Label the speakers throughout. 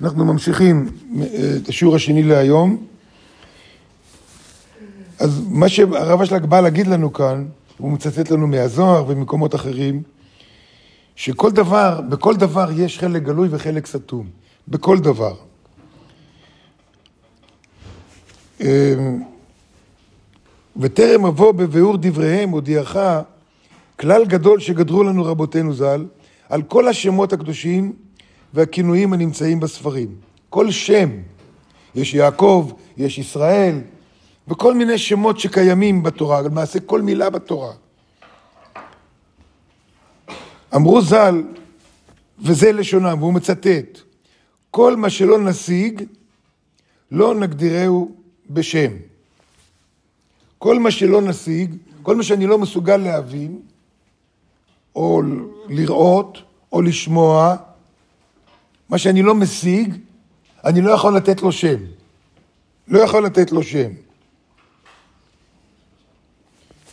Speaker 1: אנחנו ממשיכים את השיעור השני להיום. אז מה שהרב אשלג בא להגיד לנו כאן, הוא מצטט לנו מהזוהר וממקומות אחרים, שכל דבר, בכל דבר יש חלק גלוי וחלק סתום. בכל דבר. אמ, וטרם אבוא בביאור דבריהם הודיעך כלל גדול שגדרו לנו רבותינו ז"ל על כל השמות הקדושים והכינויים הנמצאים בספרים. כל שם, יש יעקב, יש ישראל, וכל מיני שמות שקיימים בתורה, למעשה כל מילה בתורה. אמרו ז"ל, וזה לשונם, והוא מצטט, כל מה שלא נשיג, לא נגדירהו בשם. כל מה שלא נשיג, כל מה שאני לא מסוגל להבין, או לראות, או לשמוע, מה שאני לא משיג, אני לא יכול לתת לו שם. לא יכול לתת לו שם.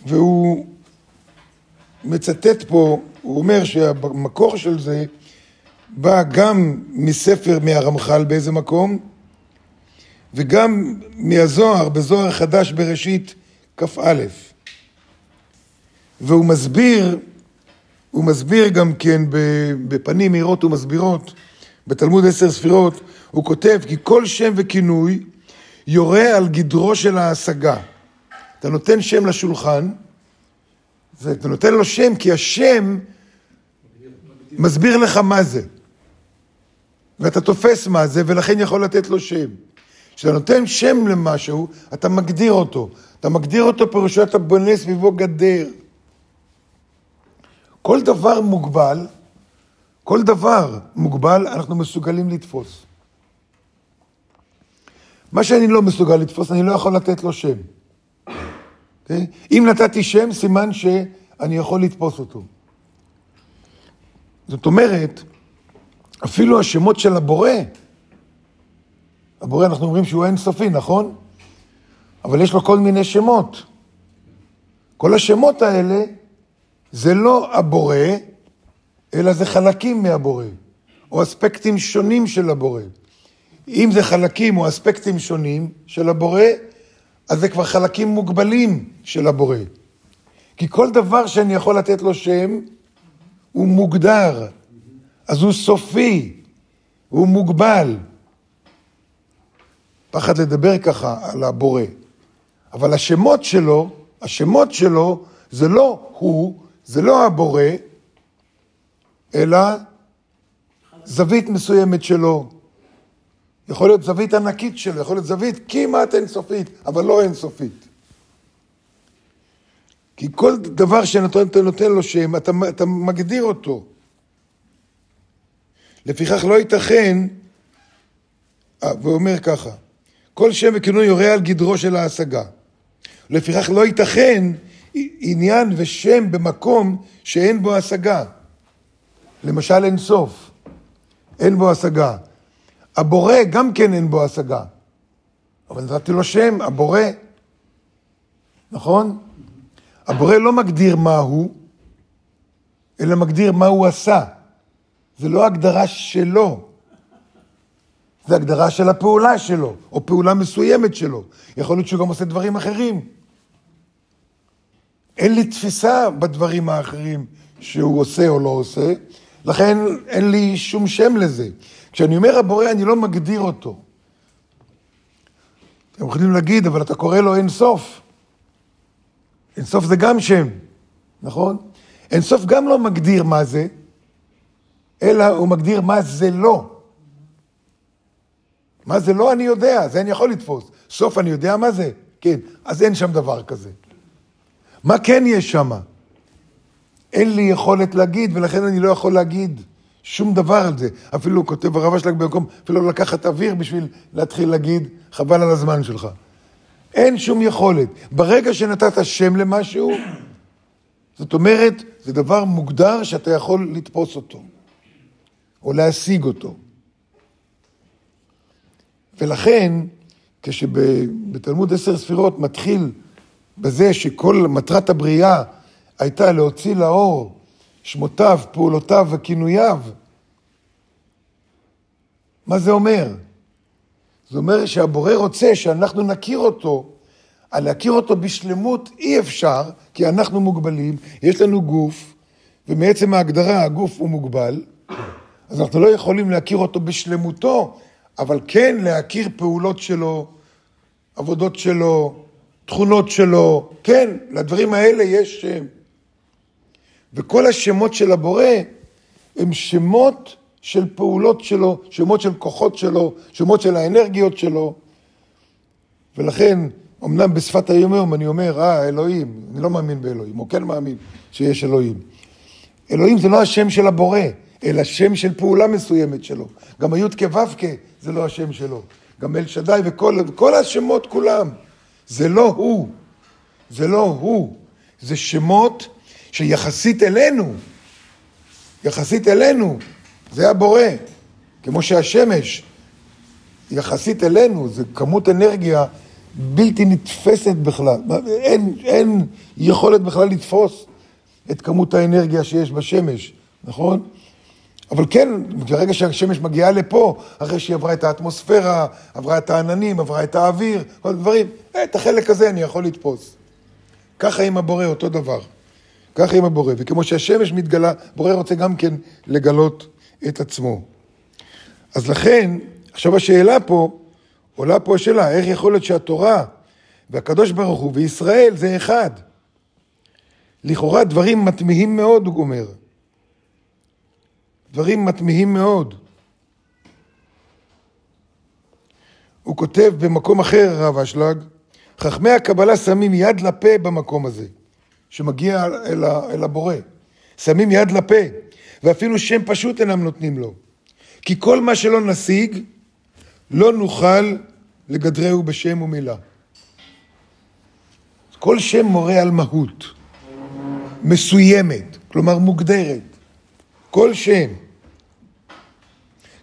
Speaker 1: והוא מצטט פה, הוא אומר שהמקור של זה בא גם מספר מהרמח"ל באיזה מקום, וגם מהזוהר, בזוהר חדש בראשית כ"א. והוא מסביר, הוא מסביר גם כן בפנים מהירות ומסבירות, בתלמוד עשר ספירות, הוא כותב כי כל שם וכינוי יורה על גדרו של ההשגה. אתה נותן שם לשולחן, ואתה נותן לו שם כי השם מסביר לך מה זה. ואתה תופס מה זה, ולכן יכול לתת לו שם. כשאתה נותן שם למשהו, אתה מגדיר אותו. אתה מגדיר אותו פירושו אתה בונה סביבו גדר. כל דבר מוגבל, כל דבר מוגבל, אנחנו מסוגלים לתפוס. מה שאני לא מסוגל לתפוס, אני לא יכול לתת לו שם. Okay? אוקיי? אם נתתי שם, סימן שאני יכול לתפוס אותו. זאת אומרת, אפילו השמות של הבורא, הבורא, אנחנו אומרים שהוא אינסופי, נכון? אבל יש לו כל מיני שמות. כל השמות האלה זה לא הבורא, אלא זה חלקים מהבורא, או אספקטים שונים של הבורא. אם זה חלקים או אספקטים שונים של הבורא, אז זה כבר חלקים מוגבלים של הבורא. כי כל דבר שאני יכול לתת לו שם, הוא מוגדר, אז הוא סופי, הוא מוגבל. פחד לדבר ככה על הבורא. אבל השמות שלו, השמות שלו, זה לא הוא, זה לא הבורא, אלא זווית מסוימת שלו. יכול להיות זווית ענקית שלו, יכול להיות זווית כמעט אינסופית, אבל לא אינסופית. כי כל דבר שאתה נותן לו שם, אתה, אתה מגדיר אותו. לפיכך לא ייתכן, אה, ואומר ככה, כל שם וכינוי יורה על גדרו של ההשגה. לפיכך לא ייתכן עניין ושם במקום שאין בו השגה. למשל אין סוף, אין בו השגה. הבורא גם כן אין בו השגה. אבל נתתי לו שם, הבורא. נכון? הבורא לא מגדיר מה הוא, אלא מגדיר מה הוא עשה. זה לא הגדרה שלו, זה הגדרה של הפעולה שלו, או פעולה מסוימת שלו. יכול להיות שהוא גם עושה דברים אחרים. אין לי תפיסה בדברים האחרים שהוא עושה או לא עושה, לכן אין לי שום שם לזה. כשאני אומר הבורא, אני לא מגדיר אותו. אתם יכולים להגיד, אבל אתה קורא לו אין סוף. אין סוף זה גם שם, נכון? אין סוף גם לא מגדיר מה זה, אלא הוא מגדיר מה זה לא. מה זה לא אני יודע, זה אני יכול לתפוס. סוף אני יודע מה זה? כן, אז אין שם דבר כזה. מה כן יש שם? אין לי יכולת להגיד, ולכן אני לא יכול להגיד שום דבר על זה. אפילו כותב הרב אשלג במקום, אפילו לא לקחת אוויר בשביל להתחיל להגיד, חבל על הזמן שלך. אין שום יכולת. ברגע שנתת שם למשהו, זאת אומרת, זה דבר מוגדר שאתה יכול לתפוס אותו, או להשיג אותו. ולכן, כשבתלמוד עשר ספירות מתחיל בזה שכל מטרת הבריאה הייתה להוציא לאור שמותיו, פעולותיו וכינוייו, מה זה אומר? זה אומר שהבורא רוצה שאנחנו נכיר אותו, על להכיר אותו בשלמות אי אפשר, כי אנחנו מוגבלים, יש לנו גוף, ומעצם ההגדרה הגוף הוא מוגבל, אז אנחנו לא יכולים להכיר אותו בשלמותו, אבל כן להכיר פעולות שלו, עבודות שלו, תכונות שלו, כן, לדברים האלה יש שם. וכל השמות של הבורא הם שמות של פעולות שלו, שמות של כוחות שלו, שמות של האנרגיות שלו. ולכן, אמנם בשפת היום-יום אני אומר, אה, אלוהים, אני לא מאמין באלוהים, או כן מאמין שיש אלוהים. אלוהים זה לא השם של הבורא, אלא שם של פעולה מסוימת שלו. גם הי"ק ו"ק זה לא השם שלו. גם אל שדי וכל השמות כולם. זה לא הוא. זה לא הוא. זה שמות שיחסית אלינו, יחסית אלינו, זה הבורא. כמו שהשמש, יחסית אלינו, זה כמות אנרגיה בלתי נתפסת בכלל. אין, אין יכולת בכלל לתפוס את כמות האנרגיה שיש בשמש, נכון? אבל כן, ברגע שהשמש מגיעה לפה, אחרי שהיא עברה את האטמוספירה, עברה את העננים, עברה את האוויר, כל הדברים, את החלק הזה אני יכול לתפוס. ככה עם הבורא, אותו דבר. ככה עם הבורא. וכמו שהשמש מתגלה, בורא רוצה גם כן לגלות את עצמו. אז לכן, עכשיו השאלה פה, עולה פה השאלה, איך יכול להיות שהתורה והקדוש ברוך הוא וישראל זה אחד? לכאורה דברים מתמיהים מאוד, הוא אומר. דברים מתמיהים מאוד. הוא כותב במקום אחר, הרב אשלג, חכמי הקבלה שמים יד לפה במקום הזה, שמגיע אל, אל הבורא. שמים יד לפה, ואפילו שם פשוט אינם נותנים לו. כי כל מה שלא נשיג, לא נוכל לגדרהו בשם ומילה. כל שם מורה על מהות מסוימת, כלומר מוגדרת. כל שם.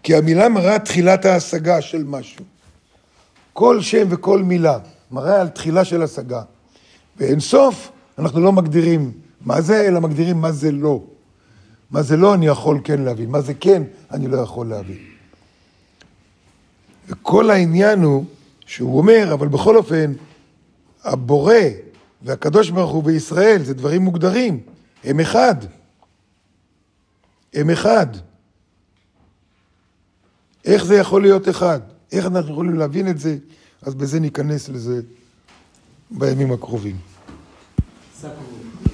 Speaker 1: כי המילה מראה תחילת ההשגה של משהו. כל שם וכל מילה מראה על תחילה של השגה. ואין סוף, אנחנו לא מגדירים מה זה, אלא מגדירים מה זה לא. מה זה לא אני יכול כן להבין, מה זה כן אני לא יכול להבין. וכל העניין הוא שהוא אומר, אבל בכל אופן, הבורא והקדוש ברוך הוא בישראל זה דברים מוגדרים, הם אחד. הם אחד. איך זה יכול להיות אחד? איך אנחנו יכולים להבין את זה? אז בזה ניכנס לזה בימים הקרובים. Ça pour.